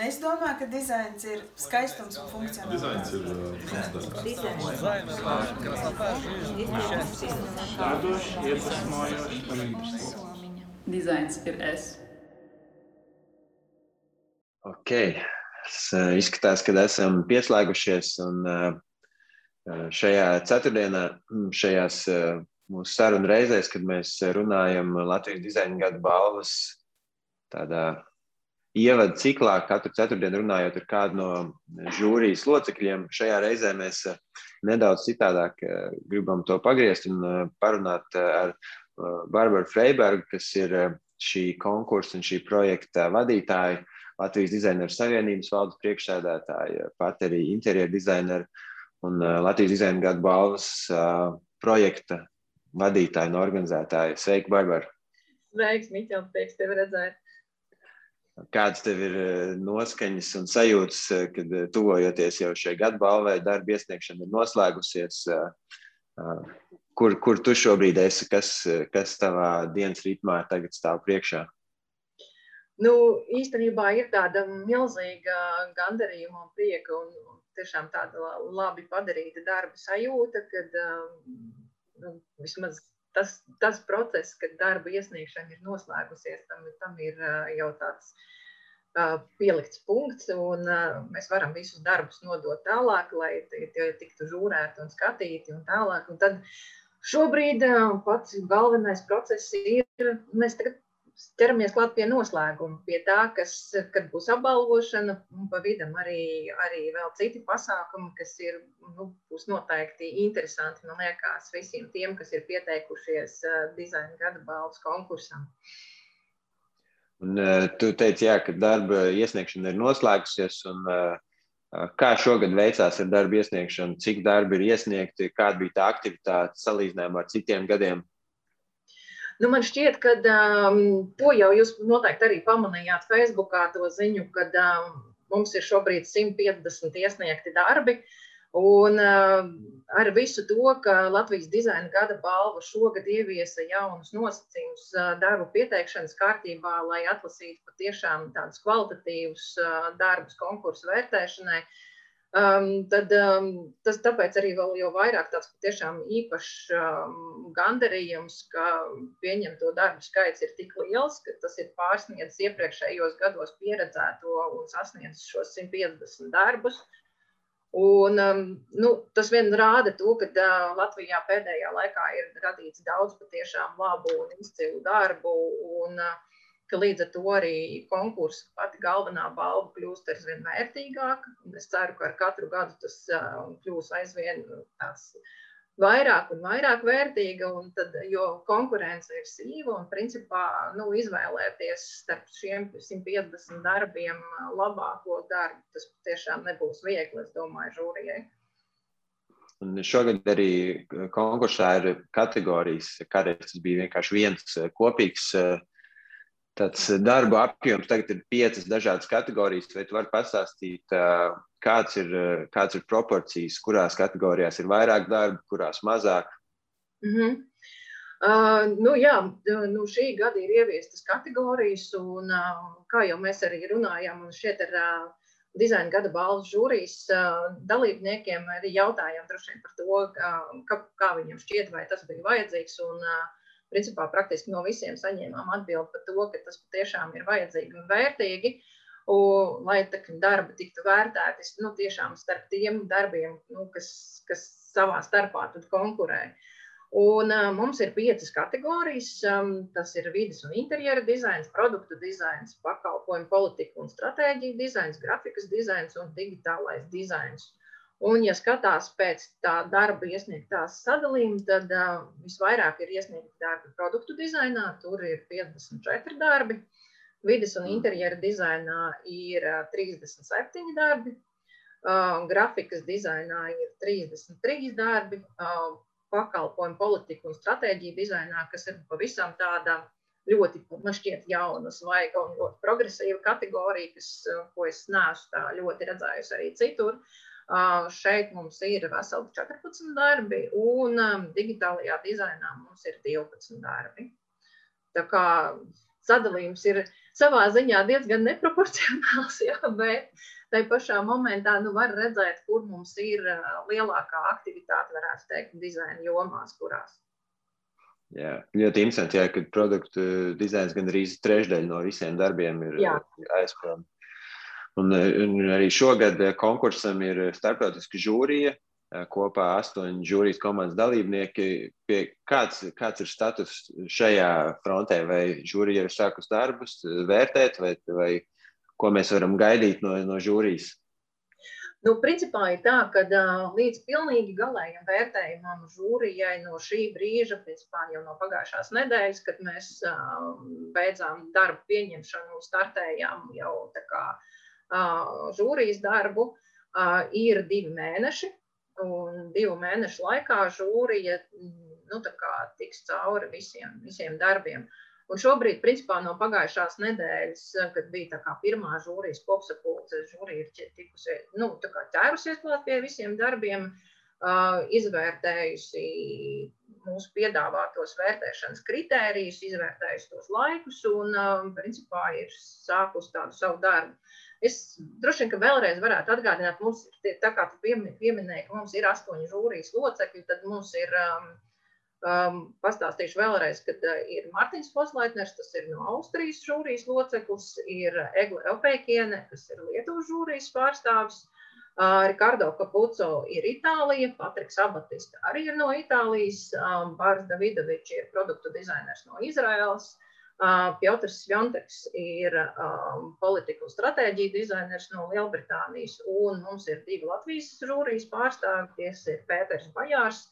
Es domāju, ka dizains ir skaistums un funkcionalitāte. Dizains ir es. Ok, es, izskatās, ka esam pieslēgušies un šajā ceturtdienā, šajās mūsu sarunu reizēs, kad mēs runājam Latvijas dizaina gada balvas tādā ievada ciklā, katru ceturtdienu runājot ar kādu no žūrijas locekļiem. Šajā reizē mēs eh, nedaudz citādāk eh, gribam to pagriezt un eh, parunāt ar Barbaru Freibergu, kas ir šī konkursa un šī projekta vadītāja, Latvijas dizaineru savienības valdes priekšsēdētāja, pat arī interjeru dizaineru un Latvijas dizaina gada balvas projekta vadītāja un organizētāja. Sveiki, Barbara! Sveiks, Miķel, prieks tevi redzēt! Kādas tev ir eh, noskaņas un sajūtas, eh, kad eh, tuvojoties jau šai gadu balvai, darba iesniegšana ir noslēgusies? Kur, kur tu šobrīd esi? Kas, kas tavā dienas ritmā tagad stāv priekšā? Nu, īstenībā ir tāda milzīga gandarījuma un prieka un tiešām tāda labi padarīta darba sajūta, kad nu, vismaz tas, tas process, kad darba iesniegšana ir noslēgusies, tam, tam ir jau tāds pielikts punkts, un mēs varam visus darbus nodot tālāk, lai tie tiktu žūrēti un skatīti un tālāk. Un tad šobrīd pats galvenais process ir, mēs tagad ķeramies klāt pie noslēguma, pie tā, kas, kad būs apbalvošana, un pa vidam arī, arī vēl citi pasākumi, kas ir, nu, būs noteikti interesanti, man liekas, visiem tiem, kas ir pieteikušies dizaina gada balvas konkursam. Un, tu teici, jā, ka darba iesniegšana ir noslēgusies, un kā šogad veicās ar darba iesniegšanu, cik darbi ir iesniegti, kāda bija tā aktivitāte salīdzinājumā ar citiem gadiem? Nu, man šķiet, ka um, to jau jūs noteikti arī pamanījāt Facebookā to ziņu, ka um, mums ir šobrīd 150 iesniegti darbi. Un uh, ar visu to, ka Latvijas dizaina gada balva šogad ieviesa jaunus nosacījumus uh, darbu pieteikšanas kārtībā, lai atlasītu patiešām tādus kvalitatīvus uh, darbus konkursu vērtēšanai, uh, Um, tad um, tas tāpēc arī vēl jau vairāk tāds patiešām īpašs um, gandarījums, ka pieņemto darbu skaits ir tik liels, ka tas ir pārsniedzis iepriekšējos gados pieredzēto un sasniedzis šos 150 darbus. Un, um, nu, tas vien rāda to, ka uh, Latvijā pēdējā laikā ir radīts daudz patiešām labu un izcilu darbu. Un, uh, ka līdz ar to arī konkursa pati galvenā balva kļūst aizvien vērtīgāka. Es ceru, ka ar katru gadu tas kļūs aizvien tāds vairāk un vairāk vērtīga, un tad, jo konkurence ir sīva un principā nu, izvēlēties starp šiem 150 darbiem labāko darbu, tas tiešām nebūs viegli, es domāju, žūrijai. Un šogad arī konkursā ir kategorijas, kādreiz tas bija vienkārši viens kopīgs uh, tāds eh, darba apjoms. Tagad ir piecas dažādas kategorijas. Vai tu vari pastāstīt, eh, kāds ir, eh, kāds ir proporcijas, kurās kategorijās ir vairāk darba, kurās mazāk? Mm -hmm. Uh, nu, jā, nu, šī gada ir ieviestas kategorijas, un uh, kā jau mēs arī runājām, un šeit ar uh, dizaina gada balvu žūrijas dalībniekiem arī jautājām par to, kā, kā viņiem šķiet, vai tas bija vajadzīgs. Un, uh, principā praktiski no visiem saņēmām atbildi par to, ka tas patiešām ir vajadzīgi un vērtīgi. Un, lai tā darba tiktu vērtēti, nu, tiešām starp tiem darbiem, nu, kas, kas savā starpā konkurē. Un, uh, mums ir piecas kategorijas. Um, tas ir vidas un interjera dizains, produktu dizains, pakalpojumu politika un stratēģija dizains, grafikas dizains un digitālais dizains. Un, ja skatās pēc tā darba iesniegtās sadalījuma, tad uh, visvairāk ir iesniegti darbi produktu dizainā, tur ir 54 darbi. Vides un interjera dizainā ir uh, 37 darbi, uh, grafikas dizainā ir 33 darbi, uh, pakalpojumu politika un stratēģija dizainā, kas ir pavisam tāda ļoti, man šķiet, jauna, svaiga un ļoti progresīva kategorija, kas, ko es neesmu tā ļoti redzējusi arī citur. Uh, Šeit mums ir veseli 14 darbi, un digitālajā dizainā mums ir 12 darbi. Tā kā sadalījums ir, savā ziņā diezgan neproporcionāls, jā, bet tai pašā momentā nu, var redzēt, kur mums ir lielākā aktivitāte, varētu teikt, dizaina jomās, kurās. Jā, ļoti interesanti, jā, ka produktu dizains gan arī trešdaļa no visiem darbiem ir aizpildīts. Un, un arī šogad konkursam ir starptautiska žūrija, kopā astoņi žūrijas komandas dalībnieki. Pie, kāds, kāds ir status šajā frontē? Vai žūrija ir sākus darbus, vērtēt, vai, vai ko mēs varam gaidīt no, no žūrijas? Nu, principā ir tā, ka līdz pilnīgi galējam vērtējumam žūrijai no šī brīža, principā jau no pagājušās nedēļas, kad mēs beidzām darbu pieņemšanu startējām jau tā kā žūrijas darbu, ir divi mēneši. Un divu mēnešu laikā žūrija nu, tiks cauri visiem, visiem darbiem. Un šobrīd, principā, no pagājušās nedēļas, kad bija pirmā žūrijas kopsapulce, žūrija ir tikusi, nu, ķērusies klāt pie visiem darbiem, uh, izvērtējusi mūsu piedāvātos vērtēšanas kritērijus, izvērtējusi tos laikus un, uh, principā, ir sākus tādu savu darbu. Es droši vien, ka vēlreiz varētu atgādināt, mums tā kā tu pieminēji, ka mums ir astoņi žūrijas locekļi, tad mums ir um, Um, pastāstīšu vēlreiz, ka uh, ir Mārtiņš Foslaitners, tas ir no Austrijas žūrijas loceklis, ir Egle Opēkiene, kas ir Lietuvas žūrijas pārstāvis, uh, Ricardo Capuco ir Itālija, Patriks Abatista arī ir no Itālijas, um, Bārs Davidovičs ir produktu dizainers no Izraēlas, uh, Piotrs Svjonteks ir um, politika un stratēģija dizainers no Lielbritānijas, un mums ir divi Latvijas žūrijas pārstāvi, ties ir Pēters Bajārs,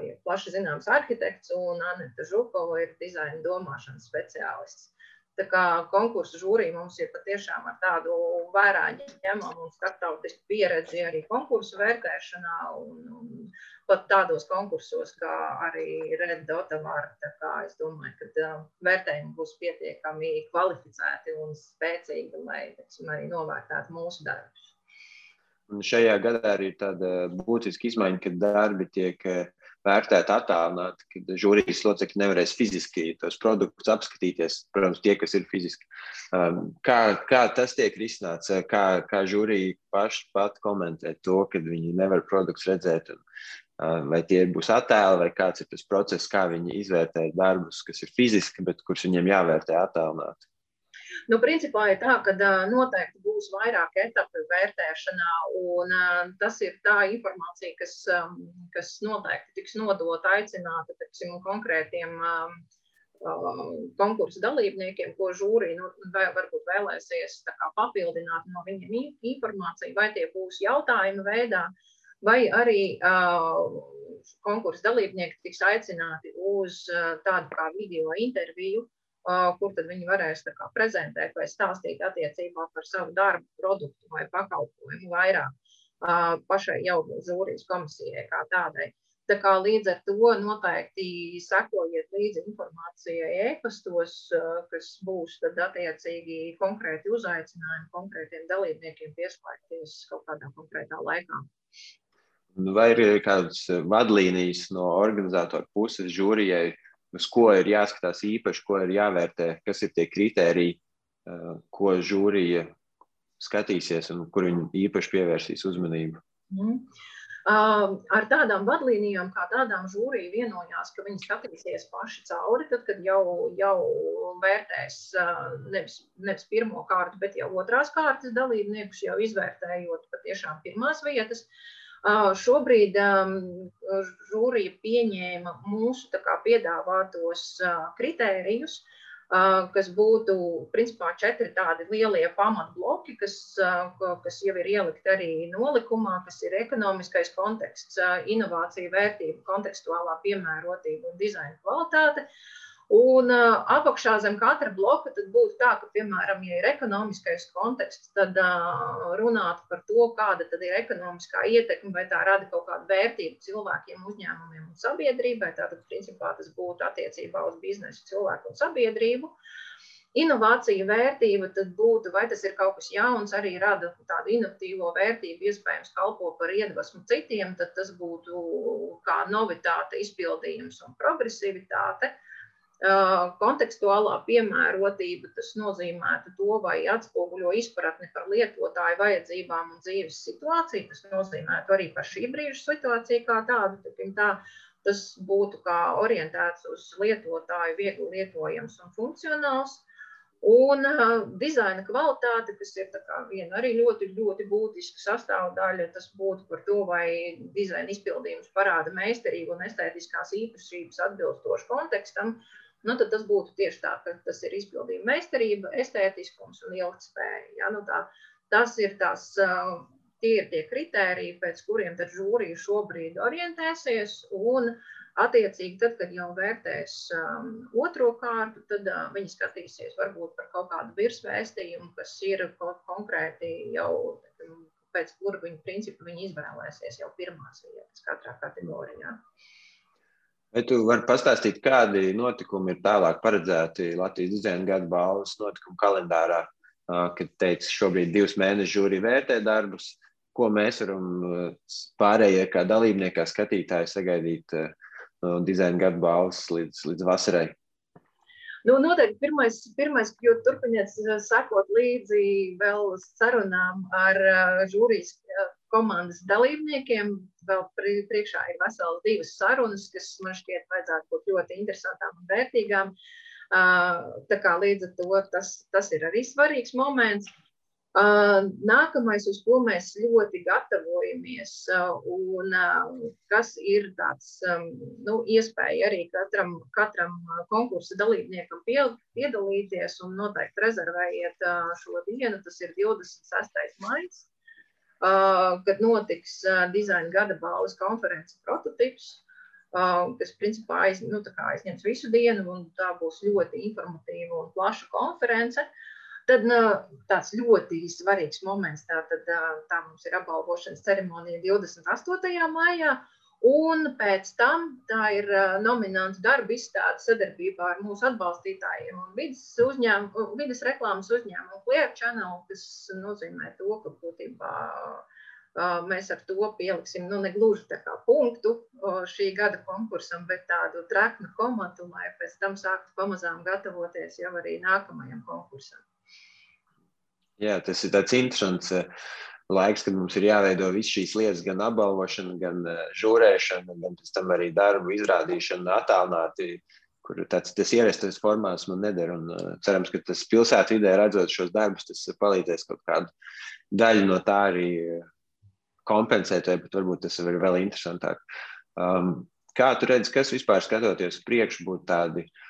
ir plaši zināms arhitekts, un Anita Žukova ir dizaina domāšanas speciālists. Tā kā konkursu žūrija mums ir patiešām ar tādu vērā ņemamu un starptautisku pieredzi arī konkursu vērtēšanā un, un pat tādos konkursos, kā arī Red Dotavāra. Tā kā es domāju, ka uh, vērtējumi būs pietiekami kvalificēti un spēcīgi, lai, teiksim, arī novērtētu mūsu darbus. Un šajā gadā arī tāda būtiska izmaiņa, ka darbi tiek vērtēti attālināti, kad žūrijas locekļi nevarēs fiziski tos produktus apskatīties. Protams, tie, kas ir fiziski. Kā, kā tas tiek risināts, kā, kā žūrija paši pat komentē to, kad viņi nevar produktus redzēt. Un, vai tie būs attēli, vai kāds ir tas process, kā viņi izvērtē darbus, kas ir fiziski, bet kurus viņiem jāvērtē attālināti. Nu, principā ir tā, ka noteikti būs vairāk etapu vērtēšanā, un tas ir tā informācija, kas, kas noteikti tiks nodota, aicināta tiksim, konkrētiem konkursu dalībniekiem, ko žūrija nu, varbūt vēlēsies papildināt no viņiem informāciju, vai tie būs jautājumu veidā, vai arī konkursu dalībnieki tiks aicināti uz tādu kā video interviju, kur tad viņi varēs kā, prezentēt vai stāstīt attiecībā par savu darbu, produktu vai pakalpojumu vairāk pašai jau žūrijas komisijai kā tādai. Tā kā līdz ar to noteikti sekojiet līdzi informācijai e-pastos, kas būs tad attiecīgi konkrēti uzaicinājumi konkrētiem dalībniekiem pieslēgties kaut kādā konkrētā laikā. Vai ir kādas vadlīnijas no organizatora puses žūrijai, uz ko ir jāskatās īpaši, ko ir jāvērtē, kas ir tie kriteriji, ko žūrija skatīsies un kur viņi īpaši pievērsīs uzmanību. Mm. Ar tādām vadlīnijām, kā tādām žūrija vienojās, ka viņi skatīsies paši cauri, tad, kad jau, jau vērtēs nevis, nevis pirmo kārtu, bet jau otrās kārtas dalībniekus, jau izvērtējot patiešām pirmās vietas. Uh, Šobrīd žūrija pieņēma mūsu piedāvātos kritērijus, kas būtu principā četri tādi lielie pamatbloki, kas, kas jau ir ielikt arī nolikumā, kas ir ekonomiskais konteksts, inovācija, vērtība, kontekstuālā piemērotība un dizaina kvalitāte. Uh, Un uh, apakšā zem katra bloka būtu tā, ka, piemēram, ja ir ekonomiskais konteksts, tad uh, runāt par to, kāda ir ekonomiskā ietekme, vai tā rada kaut kādu vērtību cilvēkiem, uzņēmumiem un sabiedrībai. Tātad, principā, tas būtu attiecībā uz biznesu, cilvēku un sabiedrību. Inovācija vērtība tad būtu, vai tas ir kaut kas jauns, arī rada tādu inovatīvo vērtību, iespējams, kalpo par iedvesmu citiem, tad tas būtu kā novitāte, izpildījums un progresivitāte. Uh, Kontekstuālā piemērotība tas nozīmētu to, vai atspoguļo izpratni par lietotāju vajadzībām un dzīves situāciju. Tas nozīmētu arī par šī brīža situāciju kā tādu. Tā, tas būtu kā orientēts uz lietotāju, viegli lietojams un funkcionāls. Un dizaina kvalitāte, kas ir viena arī ļoti, ļoti būtiska sastāvdaļa, tas būtu par to, vai dizaina izpildījums parāda meistarību un estētiskās īpašības atbilstoši kontekstam. Uh, nu, tad tas būtu tieši tā, ka tas ir izpildījuma meistarība, estētiskums un ilgspēja. Ja? Nu, tā, tas ir tās, tie ir tie kritēriji, pēc kuriem tad žūrija šobrīd orientēsies. Un, attiecīgi, tad, kad jau vērtēs um, otro kārtu, tad uh, viņi skatīsies varbūt par kaut kādu virsvēstījumu, kas ir kaut konkrēti jau pēc kura viņa principu viņi izvēlēsies jau pirmās vietas katrā kategorijā. Vai tu vari pastāstīt, kādi notikumi ir tālāk paredzēti Latvijas dizaina gada balvas notikumu kalendārā, kad teiks, šobrīd divus mēnešus žūrī vērtē darbus, ko mēs varam pārējie kā dalībnieki, kā skatītāji sagaidīt no dizaina gada balvas līdz, līdz vasarai? Nu, noteikti pirmais, pirmais jūs turpiniet sekot līdzi vēl sarunām ar žūrijas komandas dalībniekiem. Vēl priekšā ir veselas divas sarunas, kas man šķiet vajadzētu būt ļoti interesantām un vērtīgām. Tā kā līdz ar to tas, tas ir arī svarīgs moments. Nākamais, uz ko mēs ļoti gatavojamies, un kas ir tāds nu, iespēja arī katram, katram konkursa dalībniekam piedalīties un noteikti rezervējiet šo dienu, tas ir 26. maijs kad notiks dizaina gada balvas konferences prototyps, kas principā aiz, nu, aizņems visu dienu, un tā būs ļoti informatīva un plaša konference. Tad tāds ļoti svarīgs moments, tā, tad, tā mums ir apbalvošanas ceremonija 28. maijā, Un pēc tam tā ir nominanta darba izstāde sadarbībā ar mūsu atbalstītājiem un vidas, uzņēm, vidas reklāmas uzņēmumu Clear Channel, kas nozīmē to, ka būtībā mēs ar to pieliksim nu, ne gluži tā kā punktu šī gada konkursam, bet tādu treknu komatu, lai pēc tam sāktu pamazām gatavoties jau arī nākamajam konkursam. Jā, tas ir tāds interesants laiks, kad mums ir jāveido visas šīs lietas, gan apbalvošana, gan uh, žūrēšana, gan pēc tam arī darbu izrādīšana attālināti, kur tāds, tas ierastais formāts man neder. Un, uh, cerams, ka tas pilsētvidē redzot šos darbus, tas palīdzēs kaut kādu daļu no tā arī kompensēt, vai pat varbūt tas ir vēl interesantāk. Um, kā tu redzi, kas vispār skatoties priekš būtu tādi uh,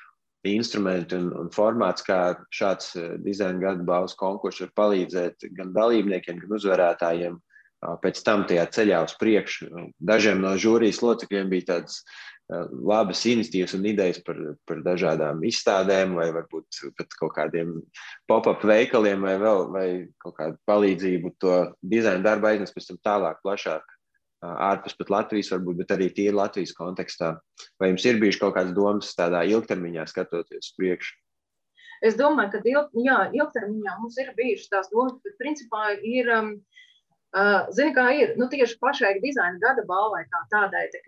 instrumenti un, un formāts, kā šāds eh, dizaina gada balvas konkurss var palīdzēt gan dalībniekiem, gan uzvarētājiem pēc tam tajā ceļā uz priekšu. Dažiem no žūrijas locekļiem bija tādas labas iniciatīvas un idejas par, par dažādām izstādēm, vai varbūt pat kaut kādiem pop-up veikaliem, vai vēl vai kaut kādu palīdzību to dizaina darbu aiznest pēc tam tālāk, plašāk ārpus pat Latvijas, varbūt, bet arī tīri Latvijas kontekstā. Vai jums ir bijuši kaut kādas domas tādā ilgtermiņā skatoties priekšu? Es domāju, ka ilg, jā, ilgtermiņā mums ir bijušas tās domas, bet principā ir. Um, Uh, Zini, kā ir nu, tieši pašai dizaina gada balvai, kā tādai, tā,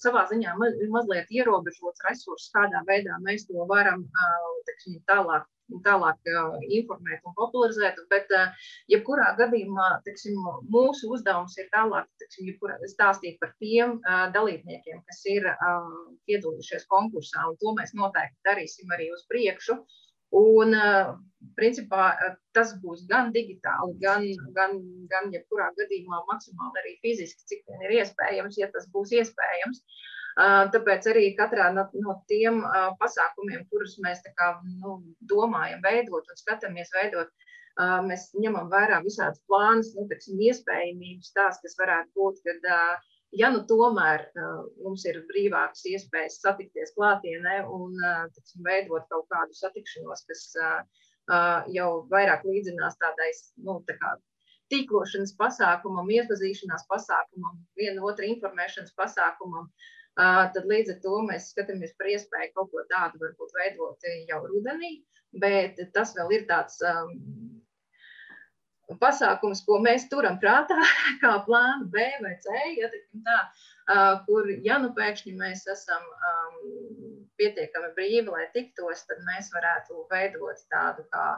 savā ziņā ma mazliet ierobežots resurss, kādā veidā mēs to varam uh, teksim, tālāk tālāk uh, informēt un popularizēt. Bet, jebkurā gadījumā, teksim, mūsu uzdevums ir tālāk teksim, stāstīt par tiem dalībniekiem, kas ir piedalījušies konkursā, un to mēs noteikti darīsim arī uz priekšu. Un, principā, tas būs gan digitāli, gan, gan, gan jebkurā gadījumā maksimāli arī fiziski, cik vien ir iespējams, ja tas būs iespējams. Uh, Tāpēc arī katrā no, no tiem pasākumiem, kurus mēs kā, nu, domājam, veidot un skatāmies veidot, mēs ņemam vērā visādas plānas, nu, teksim, iespējamības, tās, kas varētu būt, kad, ja nu tomēr mums ir brīvākas iespējas satikties klātienē un teksim, veidot kaut kādu satikšanos, kas jau vairāk līdzinās tādai, nu, tā kā tīklošanas pasākumam, iepazīšanās pasākumam, viena otra informēšanas pasākumam, Tad līdz ar to mēs skatāmies par iespēju kaut ko tādu varbūt veidot jau rudenī, bet tas vēl ir tāds um, pasākums, ko mēs turam prātā, kā plānu B vai C, ja tā, uh, kur ja nu pēkšņi mēs esam um, pietiekami brīvi, lai tiktos, tad mēs varētu veidot tādu kā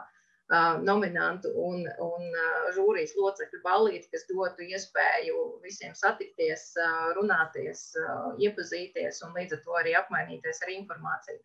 nominantu un, un žūrijas locekļu balīti, kas dotu iespēju visiem satikties, runāties, iepazīties un līdz ar to arī apmainīties ar informāciju.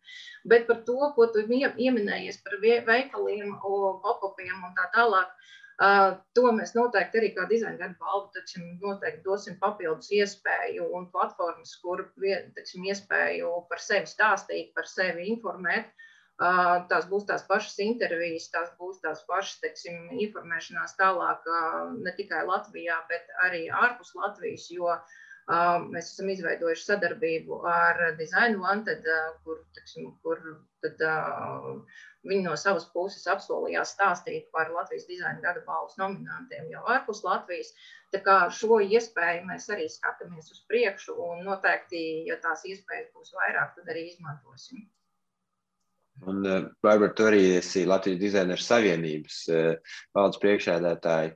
Bet par to, ko tu ieminējies par veikaliem, pop-upiem un tā tālāk, Uh, to mēs noteikti arī kā dizaina gada balvu taču noteikti dosim papildus iespēju un platformas, kur taču, iespēju par sevi stāstīt, par sevi informēt. Uh, tās būs tās pašas intervijas, tās būs tās pašas teiksim, informēšanās tālāk ne tikai Latvijā, bet arī ārpus Latvijas, jo uh, mēs esam izveidojuši sadarbību ar Design Wanted, kur, teiksim, kur tad, Viņi no savas puses apsolījās stāstīt par Latvijas dizaina gada balvas nominantiem jau ārpus Latvijas. Tā kā šo iespēju mēs arī skatāmies uz priekšu, un noteikti, ja tās iespējas būs vairāk, tad arī izmantosim. Un, uh, Barbara, tu arī esi Latvijas dizaineru savienības uh, valdes priekšēdētāji.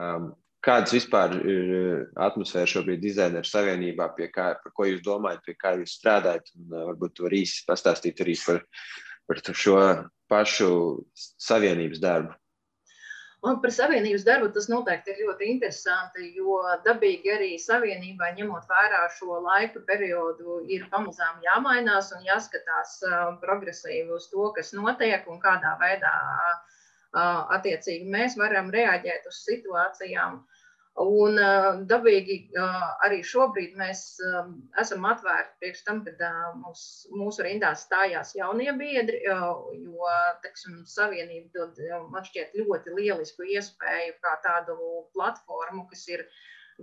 Um, kādas vispār ir uh, atmosfēra šobrīd dizaineru savienībā, pie kā, par ko jūs domājat, pie kā jūs strādājat? Un, varbūt tu vari īsi pastāstīt arī par, par šo pašu savienības darbu? Un par savienības darbu tas noteikti ir ļoti interesanti, jo dabīgi arī savienībai, ņemot vērā šo laika periodu, ir pamazām jāmainās un jāskatās progresīvi uz to, kas notiek un kādā veidā attiecīgi mēs varam reaģēt uz situācijām. Un uh, dabīgi uh, arī šobrīd mēs uh, esam atvērti priekš tam, kad mūs, mūsu rindās stājās jaunie biedri, jo teksim, savienība dod man šķiet ļoti lielisku iespēju kā tādu platformu, kas ir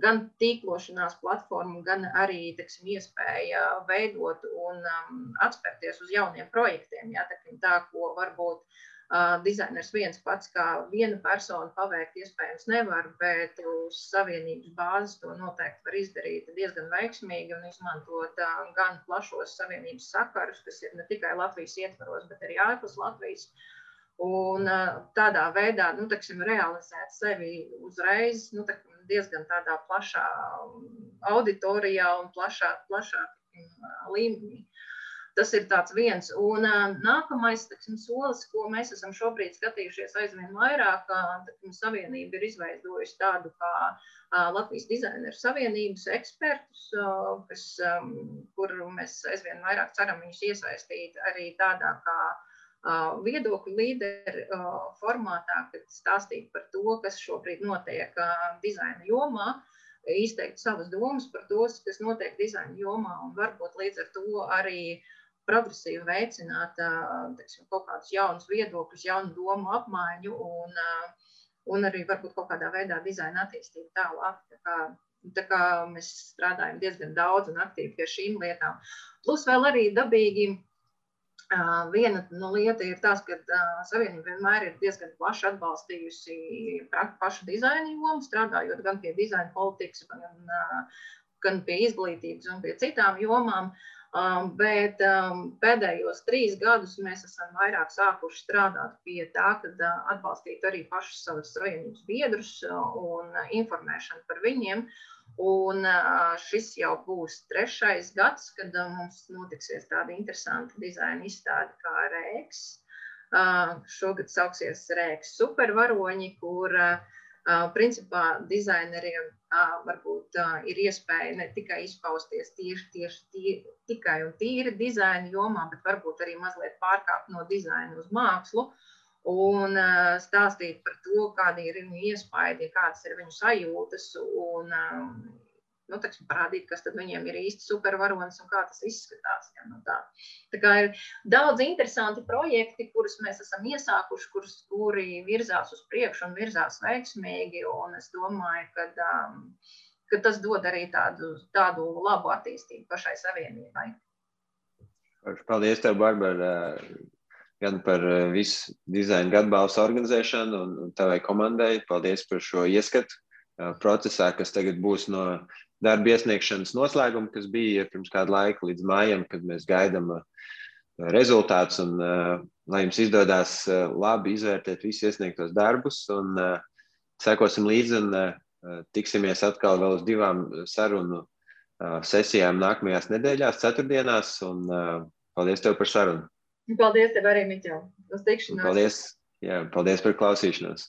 gan tīklošanās platforma, gan arī teksim, iespēja veidot un um, atspērties uz jauniem projektiem. Jā, teksim, tā, ko varbūt dizainers viens pats kā viena persona paveikt iespējams nevar, bet uz savienības bāzes to noteikti var izdarīt diezgan veiksmīgi un izmantot uh, gan plašos savienības sakarus, kas ir ne tikai Latvijas ietvaros, bet arī ārpus Latvijas. Un uh, tādā veidā, nu, teksim, realizēt sevi uzreiz, nu, tā, diezgan tādā plašā auditorijā un plašā, plašā līmenī. Tas ir viens. Un nākamais teksim, solis, ko mēs esam šobrīd skatījušies aizvien vairāk, teksim, Savienība ir izveidojusi tādu kā Latvijas dizaineru savienības ekspertus, kas, kur mēs aizvien vairāk ceram viņus iesaistīt arī tādā kā viedokļu līderu uh, formātā, kad stāstīt par to, kas šobrīd notiek dizaina jomā izteikt savas domas par to, kas notiek dizaina jomā, un varbūt līdz ar to arī progresīvi veicināt teiksim, kaut kādus jaunus viedokļus, jaunu domu apmaiņu un, un arī varbūt kaut kādā veidā dizaina attīstību tālāk. Tā kā, tā kā mēs strādājam diezgan daudz un aktīvi pie šīm lietām. Plus vēl arī dabīgi Viena no lieta ir tas, ka Savienība vienmēr ir diezgan plaši atbalstījusi pašu dizaina jomu, strādājot gan pie dizaina politikas, gan, gan pie izglītības un pie citām jomām. Uh, Um, bet um, pēdējos trīs gadus mēs esam vairāk sākuši strādāt pie tā, ka uh, atbalstītu arī pašus savus savienības biedrus uh, un uh, informēšanu par viņiem. Un šis jau būs trešais gads, kad mums notiksies tāda interesanta dizaina izstāde kā Rēks. Šogad sauksies Rēks supervaroņi, kur principā dizaineriem varbūt ir iespēja ne tikai izpausties tieši, tieši tie, tikai un tīri dizaina jomā, bet varbūt arī mazliet pārkāpt no dizaina uz mākslu un stāstīt par to, kādi ir viņu iespaidi, kādas ir viņu sajūtas un nu, teksim, parādīt, kas tad viņiem ir īsti supervaronis un kā tas izskatās. Ja, nu tā. tā kā ir daudz interesanti projekti, kurus mēs esam iesākuši, kurus, kuri virzās uz priekšu un virzās veiksmīgi. Un es domāju, ka, um, ka tas dod arī tādu, tādu labu attīstību pašai savienībai. Paldies, tev, Barbara, gan par uh, visu dizaina gadbalstu organizēšanu un tavai komandai. Paldies par šo ieskatu uh, procesā, kas tagad būs no darba iesniegšanas noslēgumu, kas bija pirms kāda laika līdz mājam, kad mēs gaidām uh, rezultātus un uh, lai jums izdodas uh, labi izvērtēt visus iesniegtos darbus un sekosim līdzi un tiksimies atkal vēl uz divām sarunu sesijām nākamajās nedēļās, ceturtdienās un paldies tev par sarunu. Paldies tev arī, Miķel. Uz tikšanos. Paldies, jā, paldies par klausīšanos.